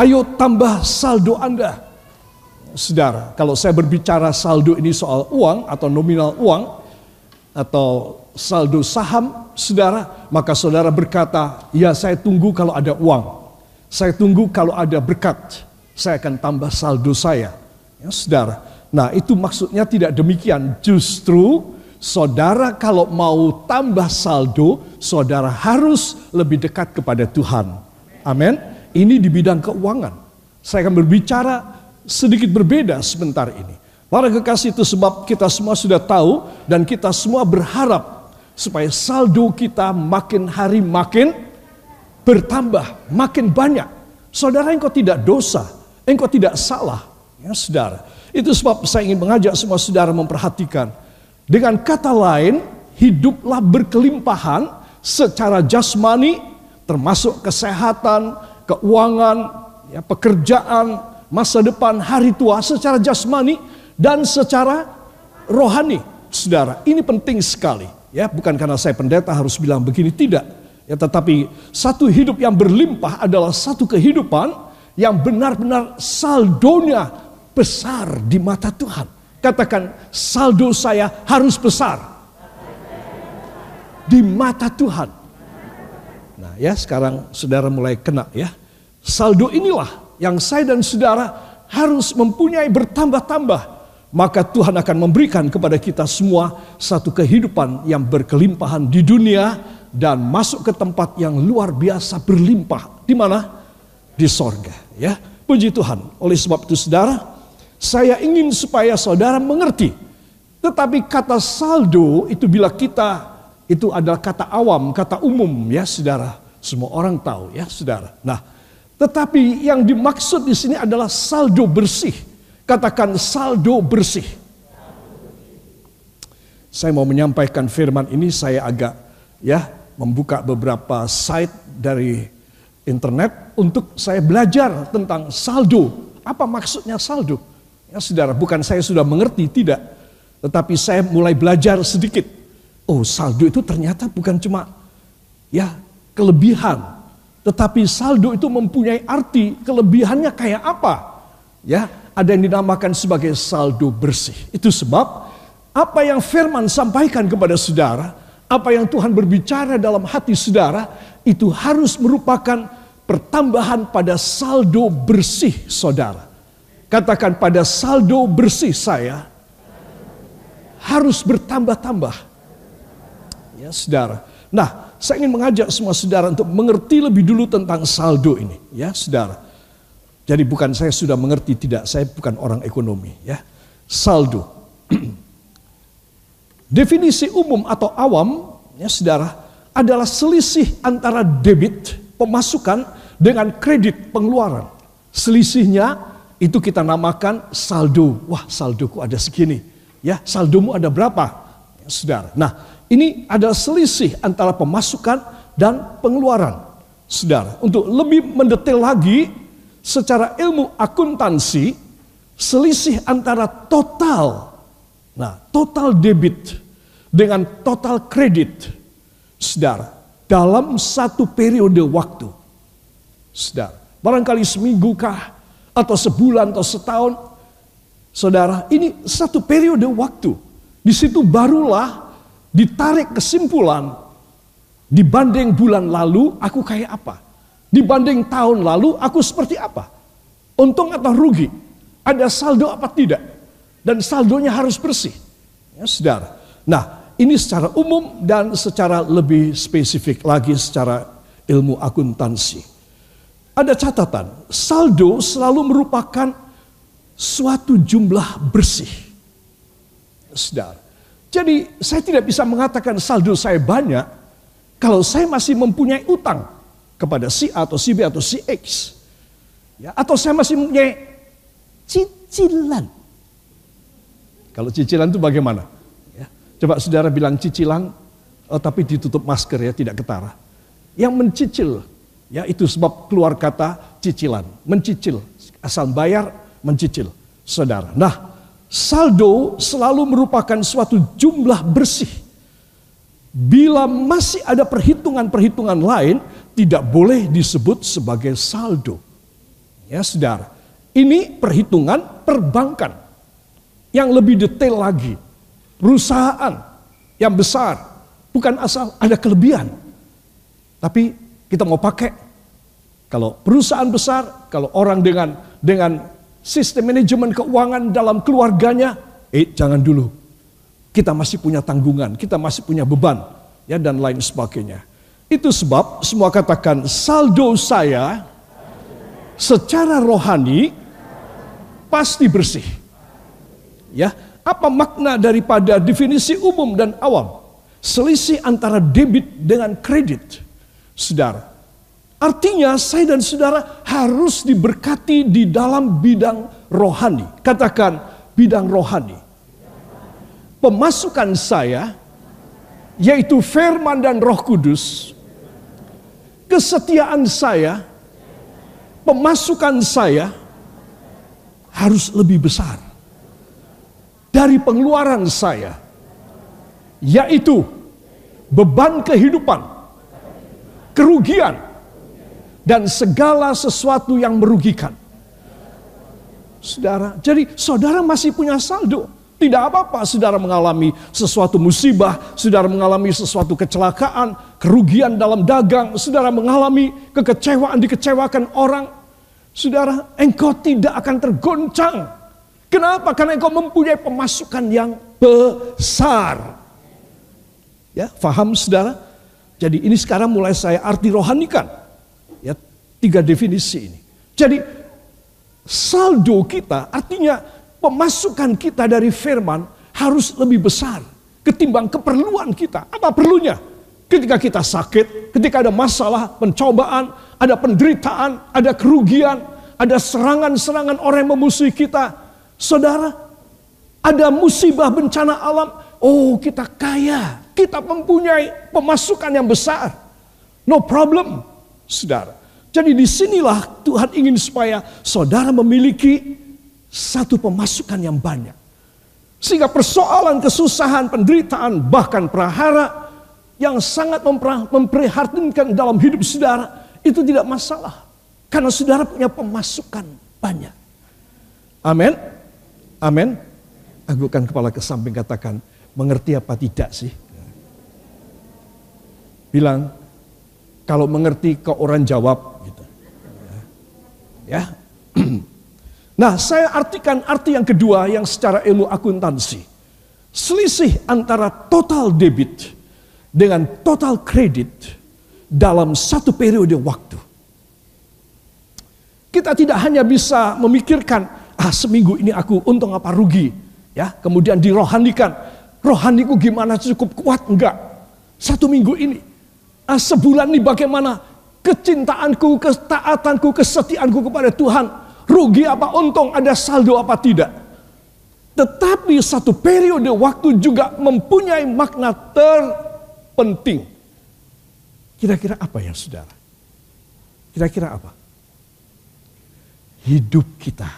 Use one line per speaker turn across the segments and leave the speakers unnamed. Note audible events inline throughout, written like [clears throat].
Ayo tambah saldo Anda. Saudara, kalau saya berbicara saldo ini soal uang atau nominal uang atau saldo saham, saudara, maka saudara berkata, ya saya tunggu kalau ada uang. Saya tunggu kalau ada berkat. Saya akan tambah saldo saya. Ya, saudara. Nah itu maksudnya tidak demikian. Justru saudara kalau mau tambah saldo, saudara harus lebih dekat kepada Tuhan. Amin. Ini di bidang keuangan. Saya akan berbicara sedikit berbeda sebentar ini. Para kekasih itu sebab kita semua sudah tahu dan kita semua berharap supaya saldo kita makin hari makin bertambah, makin banyak. Saudara engkau tidak dosa, engkau tidak salah. Ya saudara, itu sebab saya ingin mengajak semua saudara memperhatikan. Dengan kata lain, hiduplah berkelimpahan secara jasmani, termasuk kesehatan, keuangan, ya, pekerjaan, masa depan, hari tua secara jasmani dan secara rohani. Saudara, ini penting sekali. Ya, bukan karena saya pendeta harus bilang begini, tidak. Ya, tetapi satu hidup yang berlimpah adalah satu kehidupan yang benar-benar saldonya besar di mata Tuhan. Katakan, saldo saya harus besar di mata Tuhan. Nah, ya sekarang saudara mulai kena ya. Saldo inilah yang saya dan saudara harus mempunyai bertambah-tambah. Maka Tuhan akan memberikan kepada kita semua satu kehidupan yang berkelimpahan di dunia dan masuk ke tempat yang luar biasa berlimpah. Di mana? Di sorga. Ya, puji Tuhan. Oleh sebab itu saudara, saya ingin supaya saudara mengerti. Tetapi kata saldo itu bila kita itu adalah kata awam, kata umum ya saudara. Semua orang tahu ya saudara. Nah, tetapi yang dimaksud di sini adalah saldo bersih. Katakan saldo bersih. Saya mau menyampaikan firman ini saya agak ya membuka beberapa site dari internet untuk saya belajar tentang saldo. Apa maksudnya saldo? Ya saudara, bukan saya sudah mengerti, tidak. Tetapi saya mulai belajar sedikit. Oh saldo itu ternyata bukan cuma ya kelebihan, tetapi saldo itu mempunyai arti kelebihannya kayak apa? Ya, ada yang dinamakan sebagai saldo bersih. Itu sebab apa yang firman sampaikan kepada saudara, apa yang Tuhan berbicara dalam hati saudara, itu harus merupakan pertambahan pada saldo bersih saudara. Katakan pada saldo bersih saya harus bertambah-tambah. Saudara. Nah, saya ingin mengajak semua saudara untuk mengerti lebih dulu tentang saldo ini, ya saudara. Jadi bukan saya sudah mengerti, tidak, saya bukan orang ekonomi, ya. Saldo. [clears throat] Definisi umum atau awam, ya saudara, adalah selisih antara debit pemasukan dengan kredit pengeluaran. Selisihnya itu kita namakan saldo. Wah, saldoku ada segini. Ya, saldomu ada berapa? Ya, saudara. Nah, ini ada selisih antara pemasukan dan pengeluaran. Saudara, untuk lebih mendetail lagi secara ilmu akuntansi, selisih antara total, nah total debit dengan total kredit, saudara, dalam satu periode waktu. Saudara, barangkali seminggu kah, atau sebulan atau setahun, saudara, ini satu periode waktu. Di situ barulah ditarik kesimpulan dibanding bulan lalu aku kayak apa? Dibanding tahun lalu aku seperti apa? Untung atau rugi? Ada saldo apa tidak? Dan saldonya harus bersih. Ya, saudara. Nah, ini secara umum dan secara lebih spesifik lagi secara ilmu akuntansi. Ada catatan, saldo selalu merupakan suatu jumlah bersih. Saudara, jadi saya tidak bisa mengatakan saldo saya banyak kalau saya masih mempunyai utang kepada si A atau si B atau si X. Ya, atau saya masih mempunyai cicilan. Kalau cicilan itu bagaimana? Ya, coba saudara bilang cicilan, oh, tapi ditutup masker ya, tidak ketara. Yang mencicil, ya itu sebab keluar kata cicilan, mencicil, asal bayar, mencicil, saudara. Nah, saldo selalu merupakan suatu jumlah bersih. Bila masih ada perhitungan-perhitungan lain, tidak boleh disebut sebagai saldo. Ya, Saudara. Ini perhitungan perbankan yang lebih detail lagi. Perusahaan yang besar, bukan asal ada kelebihan. Tapi kita mau pakai kalau perusahaan besar, kalau orang dengan dengan sistem manajemen keuangan dalam keluarganya, eh jangan dulu. Kita masih punya tanggungan, kita masih punya beban, ya dan lain sebagainya. Itu sebab semua katakan saldo saya secara rohani pasti bersih. Ya, apa makna daripada definisi umum dan awam? Selisih antara debit dengan kredit. Saudara, Artinya saya dan saudara harus diberkati di dalam bidang rohani. Katakan bidang rohani. Pemasukan saya yaitu firman dan roh kudus. Kesetiaan saya, pemasukan saya harus lebih besar dari pengeluaran saya. Yaitu beban kehidupan, kerugian, dan segala sesuatu yang merugikan. Saudara, jadi saudara masih punya saldo. Tidak apa-apa saudara mengalami sesuatu musibah, saudara mengalami sesuatu kecelakaan, kerugian dalam dagang, saudara mengalami kekecewaan, dikecewakan orang. Saudara, engkau tidak akan tergoncang. Kenapa? Karena engkau mempunyai pemasukan yang besar. Ya, faham saudara? Jadi ini sekarang mulai saya arti rohanikan. Tiga definisi ini. Jadi saldo kita artinya pemasukan kita dari firman harus lebih besar ketimbang keperluan kita. Apa perlunya? Ketika kita sakit, ketika ada masalah, pencobaan, ada penderitaan, ada kerugian, ada serangan-serangan orang yang memusuhi kita. Saudara, ada musibah bencana alam, oh kita kaya, kita mempunyai pemasukan yang besar. No problem, saudara. Jadi di sinilah Tuhan ingin supaya saudara memiliki satu pemasukan yang banyak. Sehingga persoalan kesusahan, penderitaan, bahkan prahara yang sangat memprihatinkan dalam hidup saudara itu tidak masalah. Karena saudara punya pemasukan banyak. Amin. Amin. Agukkan kepala ke samping katakan, mengerti apa tidak sih? Bilang, kalau mengerti kok orang jawab, Ya. [clears throat] Nah, saya artikan arti yang kedua yang secara ilmu akuntansi. Selisih antara total debit dengan total kredit dalam satu periode waktu. Kita tidak hanya bisa memikirkan, ah seminggu ini aku untung apa rugi. ya Kemudian dirohanikan, rohaniku gimana cukup kuat enggak. Satu minggu ini, sebulan ini bagaimana kecintaanku, ketaatanku, kesetiaanku kepada Tuhan, rugi apa untung, ada saldo apa tidak. Tetapi satu periode waktu juga mempunyai makna terpenting. Kira-kira apa ya saudara? Kira-kira apa? Hidup kita.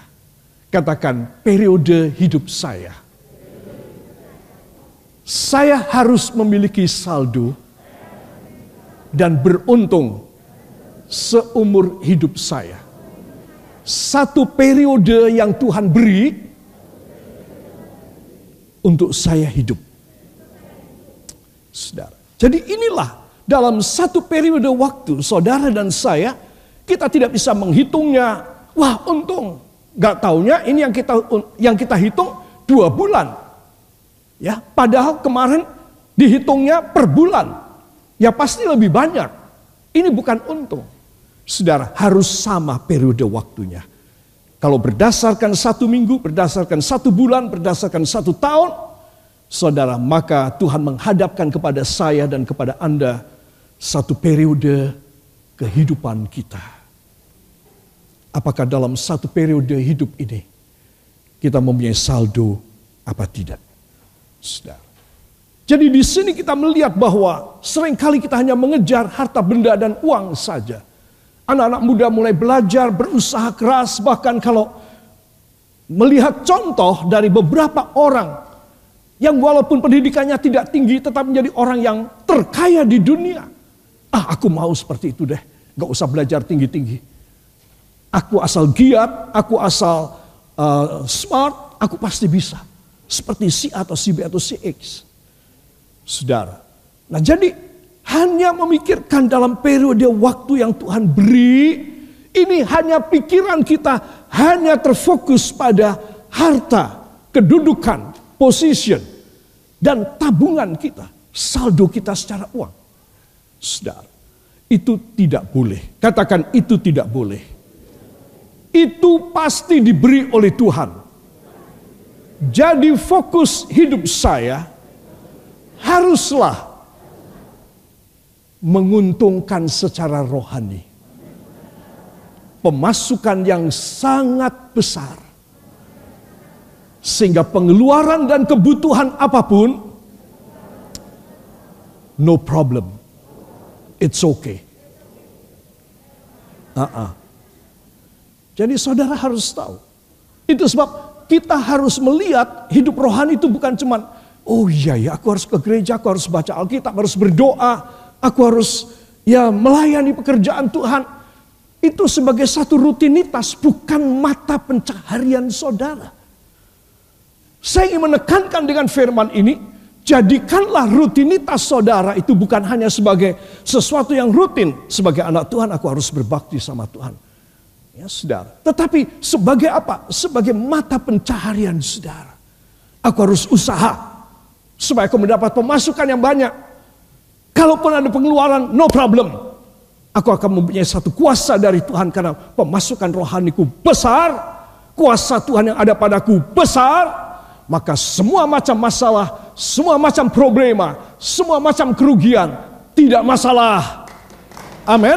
Katakan periode hidup saya. Saya harus memiliki saldo dan beruntung seumur hidup saya. Satu periode yang Tuhan beri untuk saya hidup. Saudara. Jadi inilah dalam satu periode waktu saudara dan saya kita tidak bisa menghitungnya. Wah untung. Gak taunya ini yang kita yang kita hitung dua bulan. Ya, padahal kemarin dihitungnya per bulan. Ya pasti lebih banyak. Ini bukan untung. Saudara, harus sama periode waktunya. Kalau berdasarkan satu minggu, berdasarkan satu bulan, berdasarkan satu tahun, saudara, maka Tuhan menghadapkan kepada saya dan kepada Anda satu periode kehidupan kita. Apakah dalam satu periode hidup ini kita mempunyai saldo apa tidak? Saudara. Jadi di sini kita melihat bahwa sering kali kita hanya mengejar harta benda dan uang saja. Anak-anak muda mulai belajar, berusaha keras, bahkan kalau melihat contoh dari beberapa orang yang walaupun pendidikannya tidak tinggi tetap menjadi orang yang terkaya di dunia. Ah aku mau seperti itu deh, gak usah belajar tinggi-tinggi. Aku asal giat, aku asal uh, smart, aku pasti bisa. Seperti si atau si B atau si X. Saudara. Nah jadi hanya memikirkan dalam periode waktu yang Tuhan beri. Ini hanya pikiran kita hanya terfokus pada harta, kedudukan, position, dan tabungan kita. Saldo kita secara uang. Saudara, itu tidak boleh. Katakan itu tidak boleh. Itu pasti diberi oleh Tuhan. Jadi fokus hidup saya haruslah menguntungkan secara rohani. Pemasukan yang sangat besar. Sehingga pengeluaran dan kebutuhan apa pun, no problem. It's okay. Uh -uh. Jadi saudara harus tahu. Itu sebab kita harus melihat hidup rohani itu bukan cuman Oh iya ya, aku harus ke gereja, aku harus baca Alkitab, harus berdoa, aku harus ya melayani pekerjaan Tuhan. Itu sebagai satu rutinitas, bukan mata pencaharian saudara. Saya ingin menekankan dengan firman ini, jadikanlah rutinitas saudara itu bukan hanya sebagai sesuatu yang rutin. Sebagai anak Tuhan aku harus berbakti sama Tuhan. Ya saudara. Tetapi sebagai apa? Sebagai mata pencaharian saudara. Aku harus usaha supaya aku mendapat pemasukan yang banyak. Kalaupun ada pengeluaran, no problem. Aku akan mempunyai satu kuasa dari Tuhan karena pemasukan rohaniku besar, kuasa Tuhan yang ada padaku besar, maka semua macam masalah, semua macam problema, semua macam kerugian tidak masalah. Amin.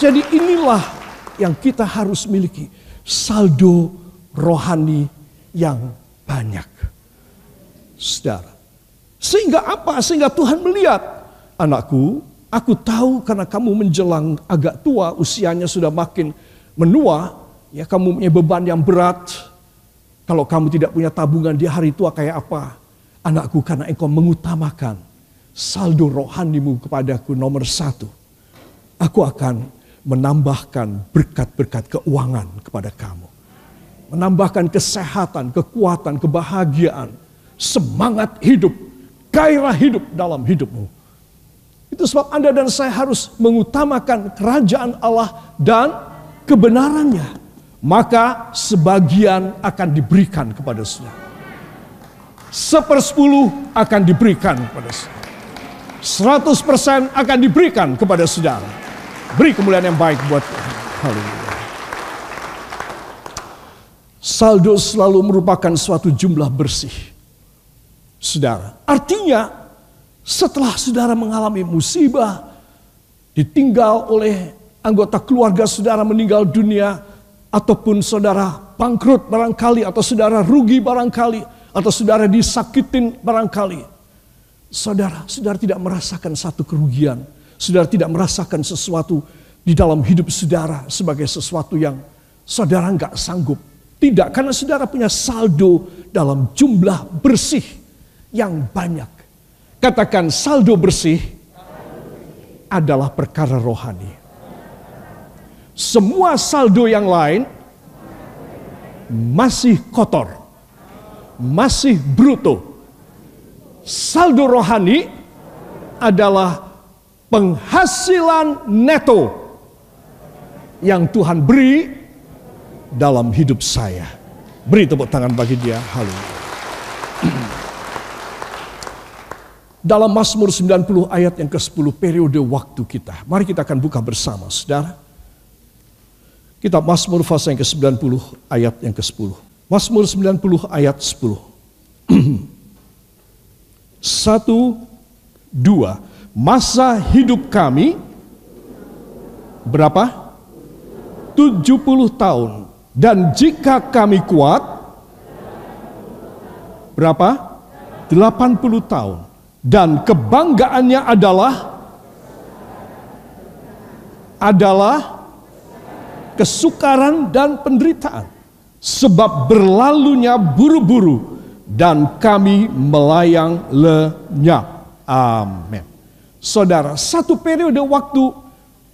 Jadi inilah yang kita harus miliki, saldo rohani yang banyak saudara. Sehingga apa? Sehingga Tuhan melihat, anakku, aku tahu karena kamu menjelang agak tua, usianya sudah makin menua, ya kamu punya beban yang berat. Kalau kamu tidak punya tabungan di hari tua kayak apa? Anakku karena engkau mengutamakan saldo rohanimu kepadaku nomor satu. Aku akan menambahkan berkat-berkat keuangan kepada kamu. Menambahkan kesehatan, kekuatan, kebahagiaan, semangat hidup, gairah hidup dalam hidupmu. Itu sebab Anda dan saya harus mengutamakan kerajaan Allah dan kebenarannya. Maka sebagian akan diberikan kepada saudara. Sepersepuluh akan diberikan kepada saudara. Seratus persen akan diberikan kepada saudara. Beri kemuliaan yang baik buat. Haleluya. Saldo selalu merupakan suatu jumlah bersih saudara. Artinya setelah saudara mengalami musibah, ditinggal oleh anggota keluarga saudara meninggal dunia, ataupun saudara bangkrut barangkali, atau saudara rugi barangkali, atau saudara disakitin barangkali. Saudara, saudara tidak merasakan satu kerugian. Saudara tidak merasakan sesuatu di dalam hidup saudara sebagai sesuatu yang saudara nggak sanggup. Tidak, karena saudara punya saldo dalam jumlah bersih yang banyak. Katakan saldo bersih adalah perkara rohani. Semua saldo yang lain masih kotor, masih bruto. Saldo rohani adalah penghasilan neto yang Tuhan beri dalam hidup saya. Beri tepuk tangan bagi dia. Haleluya. Dalam Mazmur 90 ayat yang ke-10 periode waktu kita. Mari kita akan buka bersama, Saudara. Kitab Mazmur fase yang ke-90 ayat yang ke-10. Mazmur 90 ayat 10. [clears throat] Satu, dua. Masa hidup kami berapa? 70 tahun. Dan jika kami kuat, berapa? 80 tahun dan kebanggaannya adalah adalah kesukaran dan penderitaan sebab berlalunya buru-buru dan kami melayang lenyap. Amin. Saudara, satu periode waktu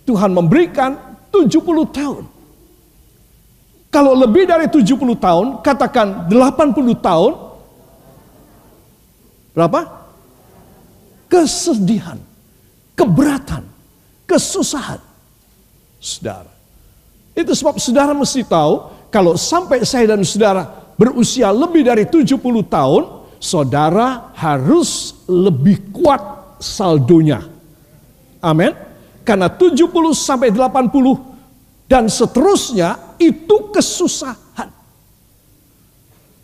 Tuhan memberikan 70 tahun. Kalau lebih dari 70 tahun, katakan 80 tahun, berapa? Kesedihan, keberatan, kesusahan. Saudara. Itu sebab saudara mesti tahu, kalau sampai saya dan saudara berusia lebih dari 70 tahun, saudara harus lebih kuat saldonya. Amin. Karena 70 sampai 80 dan seterusnya itu kesusahan.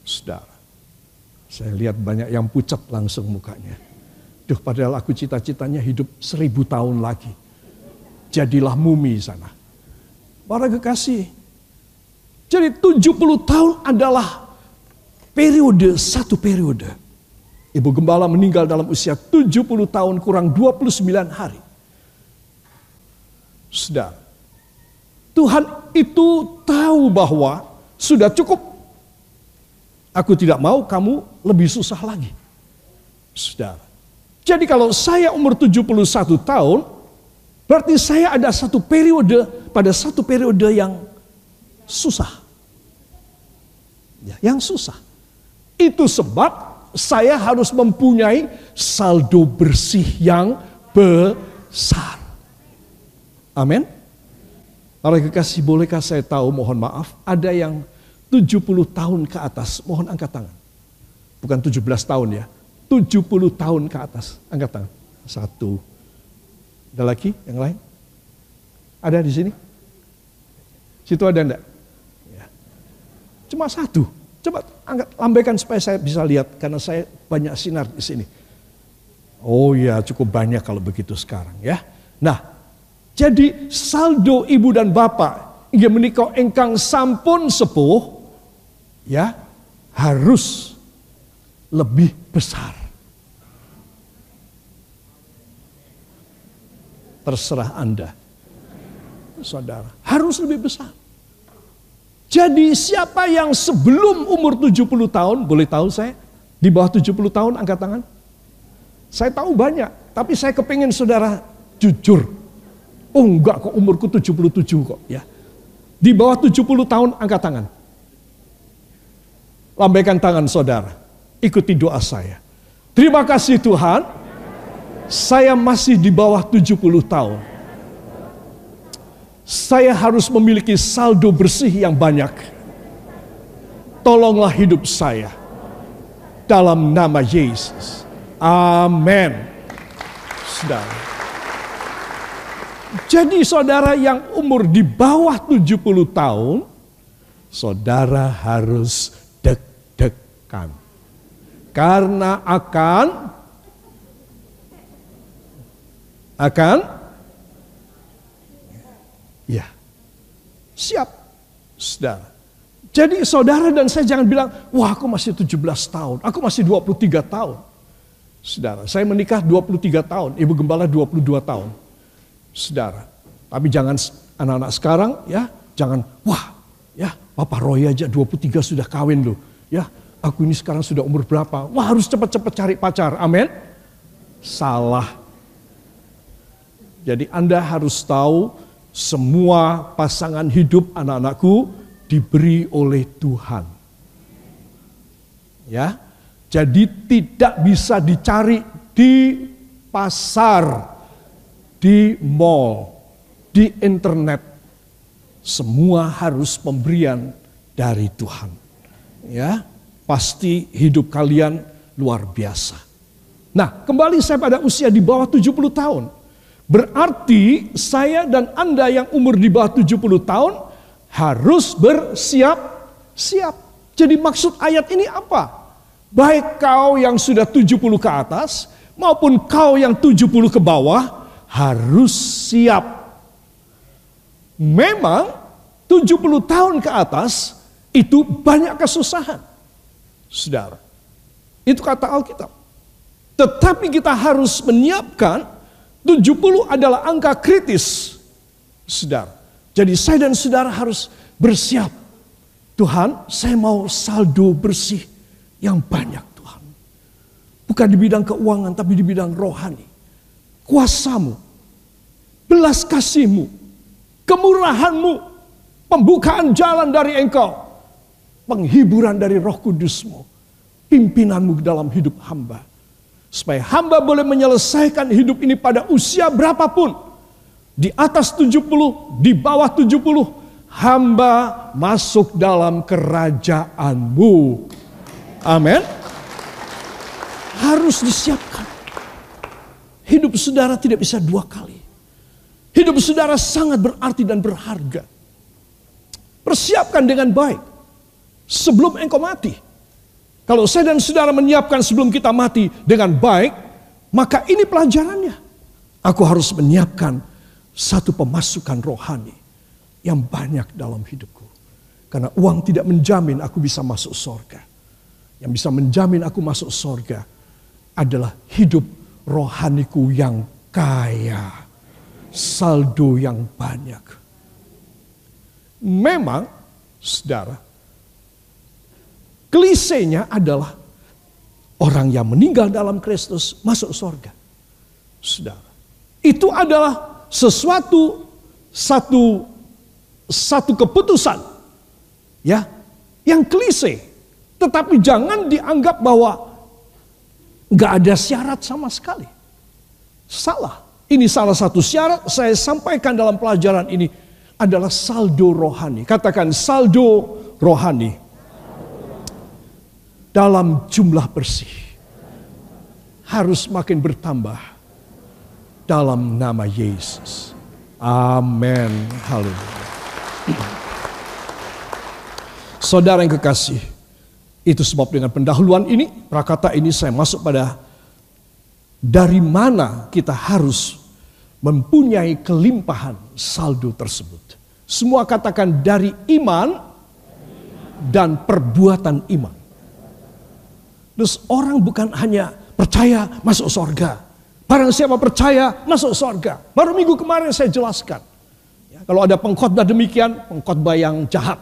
Saudara, saya lihat banyak yang pucat langsung mukanya. Duh padahal aku cita-citanya hidup seribu tahun lagi. Jadilah mumi sana. Para kekasih. Jadi 70 tahun adalah periode, satu periode. Ibu Gembala meninggal dalam usia 70 tahun kurang 29 hari. Saudara, Tuhan itu tahu bahwa sudah cukup. Aku tidak mau kamu lebih susah lagi. Saudara. Jadi kalau saya umur 71 tahun, berarti saya ada satu periode, pada satu periode yang susah. Ya, yang susah. Itu sebab saya harus mempunyai saldo bersih yang besar. Amin. Para kekasih, bolehkah saya tahu, mohon maaf, ada yang 70 tahun ke atas, mohon angkat tangan. Bukan 17 tahun ya, 70 tahun ke atas, angkat tangan. Satu. Ada lagi yang lain? Ada di sini? Situ ada enggak? Ya. Cuma satu. Coba angkat, lambaikan supaya saya bisa lihat, karena saya banyak sinar di sini. Oh ya, cukup banyak kalau begitu sekarang ya. Nah, jadi saldo ibu dan bapak yang menikah engkang sampun sepuh ya harus lebih besar. Terserah Anda. Saudara, harus lebih besar. Jadi siapa yang sebelum umur 70 tahun, boleh tahu saya? Di bawah 70 tahun angkat tangan. Saya tahu banyak, tapi saya kepingin saudara jujur. Oh enggak kok umurku 77 kok ya. Di bawah 70 tahun angkat tangan. Lambaikan tangan saudara. Ikuti doa saya. Terima kasih Tuhan. Saya masih di bawah 70 tahun. Saya harus memiliki saldo bersih yang banyak. Tolonglah hidup saya. Dalam nama Yesus. Amin. Saudara. Jadi saudara yang umur di bawah 70 tahun, saudara harus deg-degan. Karena akan akan ya siap saudara. Jadi saudara dan saya jangan bilang, wah aku masih 17 tahun, aku masih 23 tahun. Saudara, saya menikah 23 tahun, ibu gembala 22 tahun saudara. Tapi jangan anak-anak sekarang ya, jangan wah ya Papa Roy aja 23 sudah kawin loh. Ya, aku ini sekarang sudah umur berapa? Wah harus cepat-cepat cari pacar. Amin. Salah. Jadi Anda harus tahu semua pasangan hidup anak-anakku diberi oleh Tuhan. Ya. Jadi tidak bisa dicari di pasar di mall, di internet, semua harus pemberian dari Tuhan. Ya, pasti hidup kalian luar biasa. Nah, kembali saya pada usia di bawah 70 tahun. Berarti saya dan Anda yang umur di bawah 70 tahun harus bersiap-siap. Jadi maksud ayat ini apa? Baik kau yang sudah 70 ke atas maupun kau yang 70 ke bawah harus siap. Memang 70 tahun ke atas itu banyak kesusahan. Saudara. Itu kata Alkitab. Tetapi kita harus menyiapkan 70 adalah angka kritis. Saudara. Jadi saya dan saudara harus bersiap. Tuhan, saya mau saldo bersih yang banyak Tuhan. Bukan di bidang keuangan tapi di bidang rohani kuasamu, belas kasihmu, kemurahanmu, pembukaan jalan dari engkau, penghiburan dari roh kudusmu, pimpinanmu dalam hidup hamba. Supaya hamba boleh menyelesaikan hidup ini pada usia berapapun. Di atas 70, di bawah 70, hamba masuk dalam kerajaanmu. Amin. Harus disiapkan. Hidup saudara tidak bisa dua kali. Hidup saudara sangat berarti dan berharga. Persiapkan dengan baik. Sebelum engkau mati. Kalau saya dan saudara menyiapkan sebelum kita mati dengan baik, maka ini pelajarannya. Aku harus menyiapkan satu pemasukan rohani yang banyak dalam hidupku. Karena uang tidak menjamin aku bisa masuk sorga. Yang bisa menjamin aku masuk sorga adalah hidup rohaniku yang kaya. Saldo yang banyak. Memang, saudara, klisenya adalah orang yang meninggal dalam Kristus masuk sorga. Saudara, itu adalah sesuatu satu satu keputusan ya yang klise. Tetapi jangan dianggap bahwa nggak ada syarat sama sekali. Salah. Ini salah satu syarat saya sampaikan dalam pelajaran ini adalah saldo rohani. Katakan saldo rohani dalam jumlah bersih harus makin bertambah dalam nama Yesus amin haleluya Saudara yang kekasih, itu sebab dengan pendahuluan ini, prakata ini saya masuk pada dari mana kita harus mempunyai kelimpahan saldo tersebut. Semua katakan dari iman dan perbuatan iman. Terus orang bukan hanya percaya masuk sorga. Barang siapa percaya masuk sorga. Baru minggu kemarin saya jelaskan. Ya, kalau ada pengkhotbah demikian, pengkhotbah yang jahat.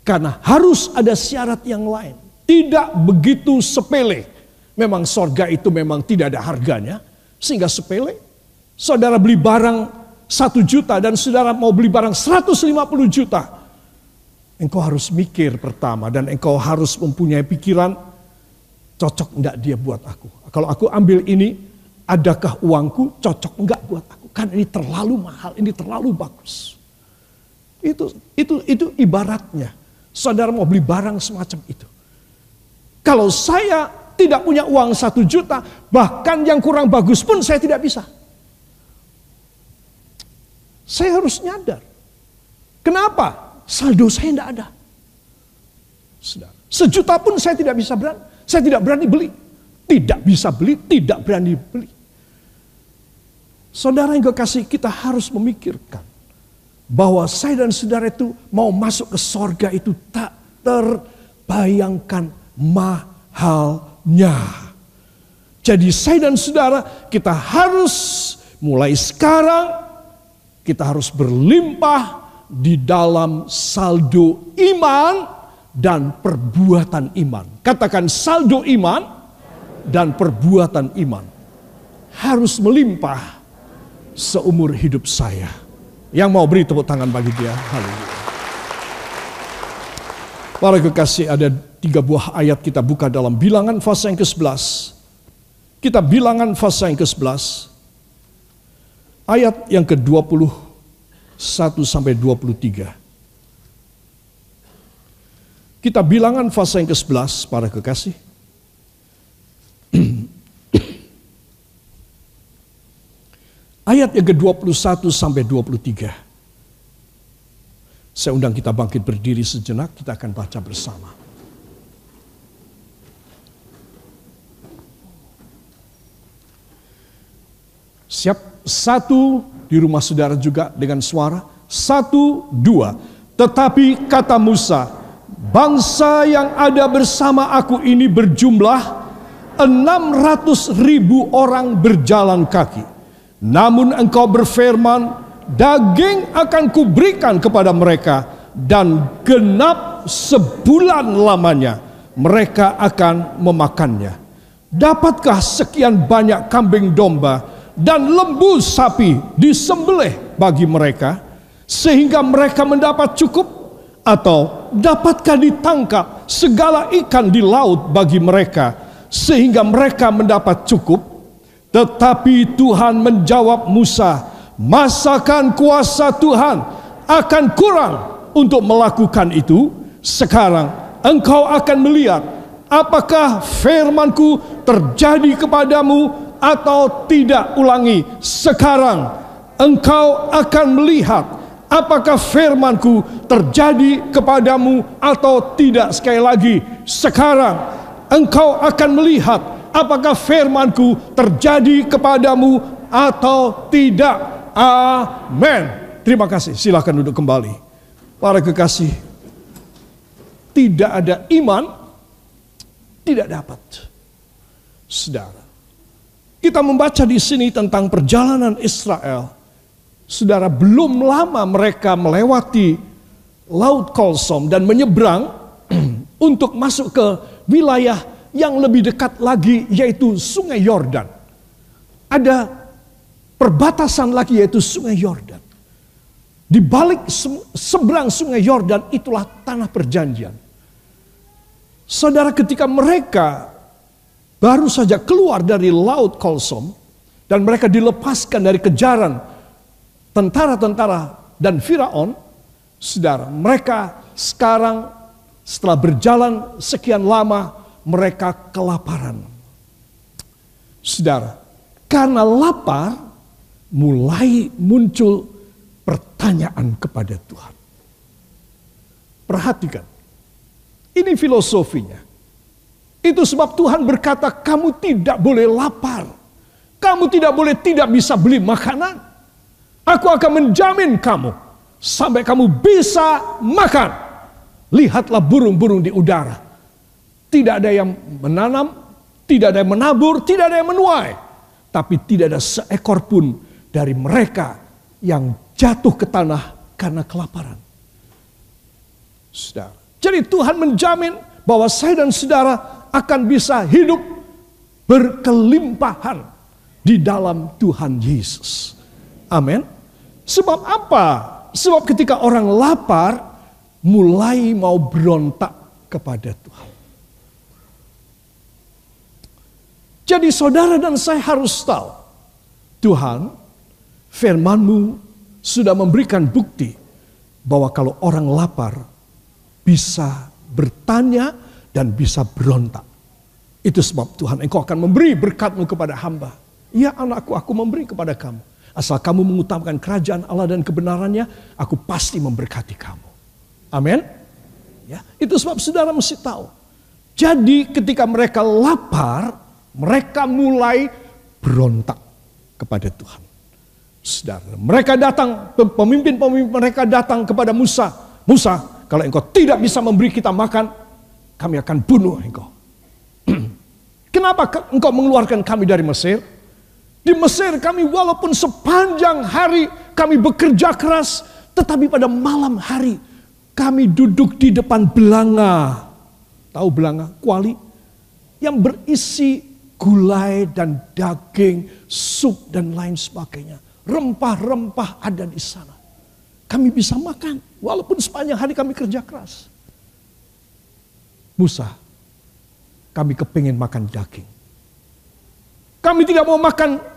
Karena harus ada syarat yang lain. Tidak begitu sepele. Memang sorga itu memang tidak ada harganya. Sehingga sepele. Saudara beli barang satu juta dan saudara mau beli barang 150 juta. Engkau harus mikir pertama dan engkau harus mempunyai pikiran cocok enggak dia buat aku. Kalau aku ambil ini, adakah uangku cocok enggak buat aku? Kan ini terlalu mahal, ini terlalu bagus. Itu itu itu ibaratnya saudara mau beli barang semacam itu. Kalau saya tidak punya uang satu juta, bahkan yang kurang bagus pun saya tidak bisa. Saya harus nyadar. Kenapa? Saldo saya tidak ada. Sejuta pun saya tidak bisa berani. Saya tidak berani beli. Tidak bisa beli, tidak berani beli. Saudara yang kekasih kita harus memikirkan bahwa saya dan saudara itu mau masuk ke sorga itu tak terbayangkan mahalnya. Jadi saya dan saudara kita harus mulai sekarang kita harus berlimpah di dalam saldo iman dan perbuatan iman. Katakan saldo iman dan perbuatan iman harus melimpah seumur hidup saya. Yang mau beri tepuk tangan bagi dia. Haleluya. Para kekasih ada tiga buah ayat kita buka dalam bilangan fase yang ke-11. Kita bilangan fase yang ke-11. Ayat yang ke-21 sampai 23. Kita bilangan fase yang ke-11 para kekasih. [clears throat] Ayat yang ke-21 sampai 23. Saya undang kita bangkit berdiri sejenak, kita akan baca bersama. Siap satu di rumah saudara juga dengan suara. Satu, dua. Tetapi kata Musa, bangsa yang ada bersama aku ini berjumlah 600 ribu orang berjalan kaki. Namun engkau berfirman, daging akan kuberikan kepada mereka dan genap sebulan lamanya mereka akan memakannya. Dapatkah sekian banyak kambing domba dan lembu sapi disembelih bagi mereka? sehingga mereka mendapat cukup atau dapatkah ditangkap segala ikan di laut bagi mereka sehingga mereka mendapat cukup? Tetapi Tuhan menjawab Musa masakan kuasa Tuhan akan kurang untuk melakukan itu. Sekarang engkau akan melihat apakah firmanku terjadi kepadamu atau tidak ulangi. Sekarang engkau akan melihat apakah firmanku terjadi kepadamu atau tidak? Sekali lagi sekarang engkau akan melihat apakah firmanku terjadi kepadamu atau tidak. Amin terima kasih. Silahkan duduk kembali. Para kekasih tidak ada iman tidak dapat. Saudara kita membaca di sini tentang perjalanan Israel Saudara, belum lama mereka melewati Laut Kolsom dan menyeberang [clears throat] untuk masuk ke wilayah yang lebih dekat lagi yaitu Sungai Yordan. Ada perbatasan lagi yaitu Sungai Yordan. Di balik seberang Sungai Yordan itulah tanah perjanjian. Saudara ketika mereka baru saja keluar dari Laut Kolsom dan mereka dilepaskan dari kejaran tentara-tentara dan Firaun, saudara, mereka sekarang setelah berjalan sekian lama mereka kelaparan. Saudara, karena lapar mulai muncul pertanyaan kepada Tuhan. Perhatikan, ini filosofinya. Itu sebab Tuhan berkata, "Kamu tidak boleh lapar, kamu tidak boleh tidak bisa beli makanan." Aku akan menjamin kamu sampai kamu bisa makan. Lihatlah burung-burung di udara. Tidak ada yang menanam, tidak ada yang menabur, tidak ada yang menuai. Tapi tidak ada seekor pun dari mereka yang jatuh ke tanah karena kelaparan. Saudara. Jadi Tuhan menjamin bahwa saya dan saudara akan bisa hidup berkelimpahan di dalam Tuhan Yesus. Amin. Sebab apa? Sebab ketika orang lapar, mulai mau berontak kepada Tuhan. Jadi saudara dan saya harus tahu, Tuhan firmanmu sudah memberikan bukti bahwa kalau orang lapar bisa bertanya dan bisa berontak. Itu sebab Tuhan engkau akan memberi berkatmu kepada hamba. Ya anakku aku memberi kepada kamu. Asal kamu mengutamakan kerajaan Allah dan kebenarannya, aku pasti memberkati kamu. Amin. Ya, itu sebab saudara mesti tahu. Jadi ketika mereka lapar, mereka mulai berontak kepada Tuhan. Saudara, mereka datang, pemimpin-pemimpin mereka datang kepada Musa. Musa, kalau engkau tidak bisa memberi kita makan, kami akan bunuh engkau. [clears throat] Kenapa engkau mengeluarkan kami dari Mesir? Di Mesir kami walaupun sepanjang hari kami bekerja keras, tetapi pada malam hari kami duduk di depan belanga. Tahu belanga? Kuali. Yang berisi gulai dan daging, sup dan lain sebagainya. Rempah-rempah ada di sana. Kami bisa makan walaupun sepanjang hari kami kerja keras. Musa, kami kepingin makan daging. Kami tidak mau makan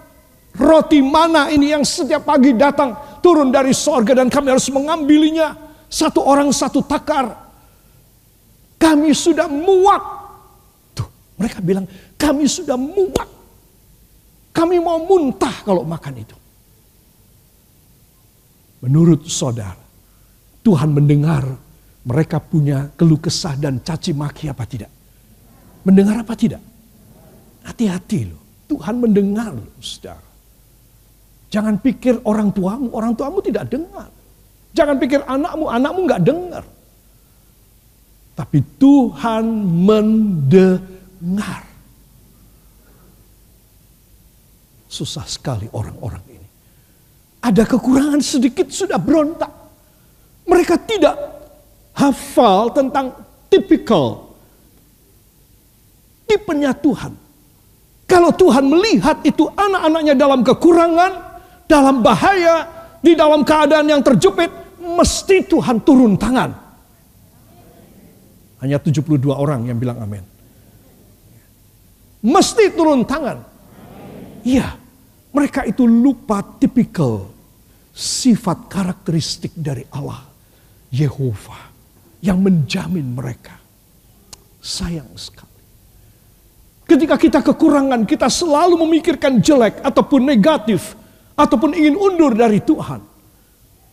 Roti mana ini yang setiap pagi datang turun dari sorga dan kami harus mengambilinya. Satu orang satu takar. Kami sudah muak. Tuh, mereka bilang kami sudah muak. Kami mau muntah kalau makan itu. Menurut saudara, Tuhan mendengar mereka punya keluh kesah dan caci maki apa tidak? Mendengar apa tidak? Hati-hati loh. Tuhan mendengar loh, saudara. Jangan pikir orang tuamu, orang tuamu tidak dengar. Jangan pikir anakmu, anakmu nggak dengar. Tapi Tuhan mendengar. Susah sekali orang-orang ini. Ada kekurangan sedikit sudah berontak. Mereka tidak hafal tentang tipikal tipenya Tuhan. Kalau Tuhan melihat itu anak-anaknya dalam kekurangan, dalam bahaya, di dalam keadaan yang terjepit, mesti Tuhan turun tangan. Hanya 72 orang yang bilang amin. Mesti turun tangan. Iya, mereka itu lupa tipikal sifat karakteristik dari Allah. Yehova yang menjamin mereka. Sayang sekali. Ketika kita kekurangan, kita selalu memikirkan jelek ataupun negatif, ataupun ingin undur dari Tuhan.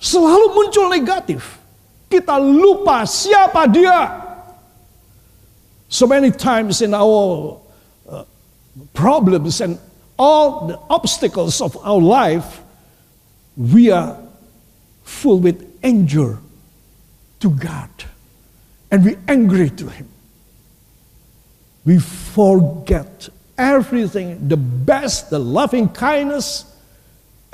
Selalu muncul negatif. Kita lupa siapa dia. So many times in our uh, problems and all the obstacles of our life, we are full with anger to God. And we angry to Him. We forget everything, the best, the loving kindness,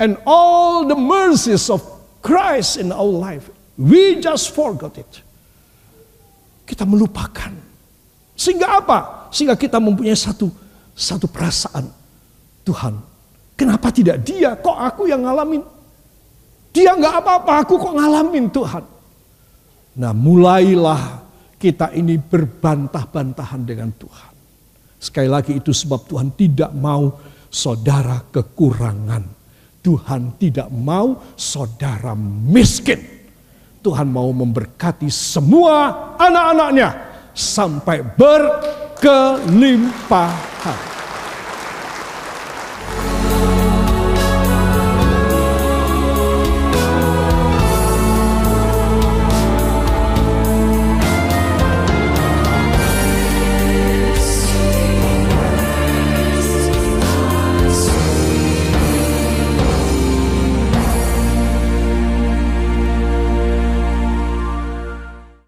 and all the mercies of Christ in our life. We just forgot it. Kita melupakan. Sehingga apa? Sehingga kita mempunyai satu satu perasaan. Tuhan, kenapa tidak dia? Kok aku yang ngalamin? Dia nggak apa-apa, aku kok ngalamin Tuhan. Nah mulailah kita ini berbantah-bantahan dengan Tuhan. Sekali lagi itu sebab Tuhan tidak mau saudara kekurangan. Tuhan tidak mau saudara miskin. Tuhan mau memberkati semua anak-anaknya sampai berkelimpahan.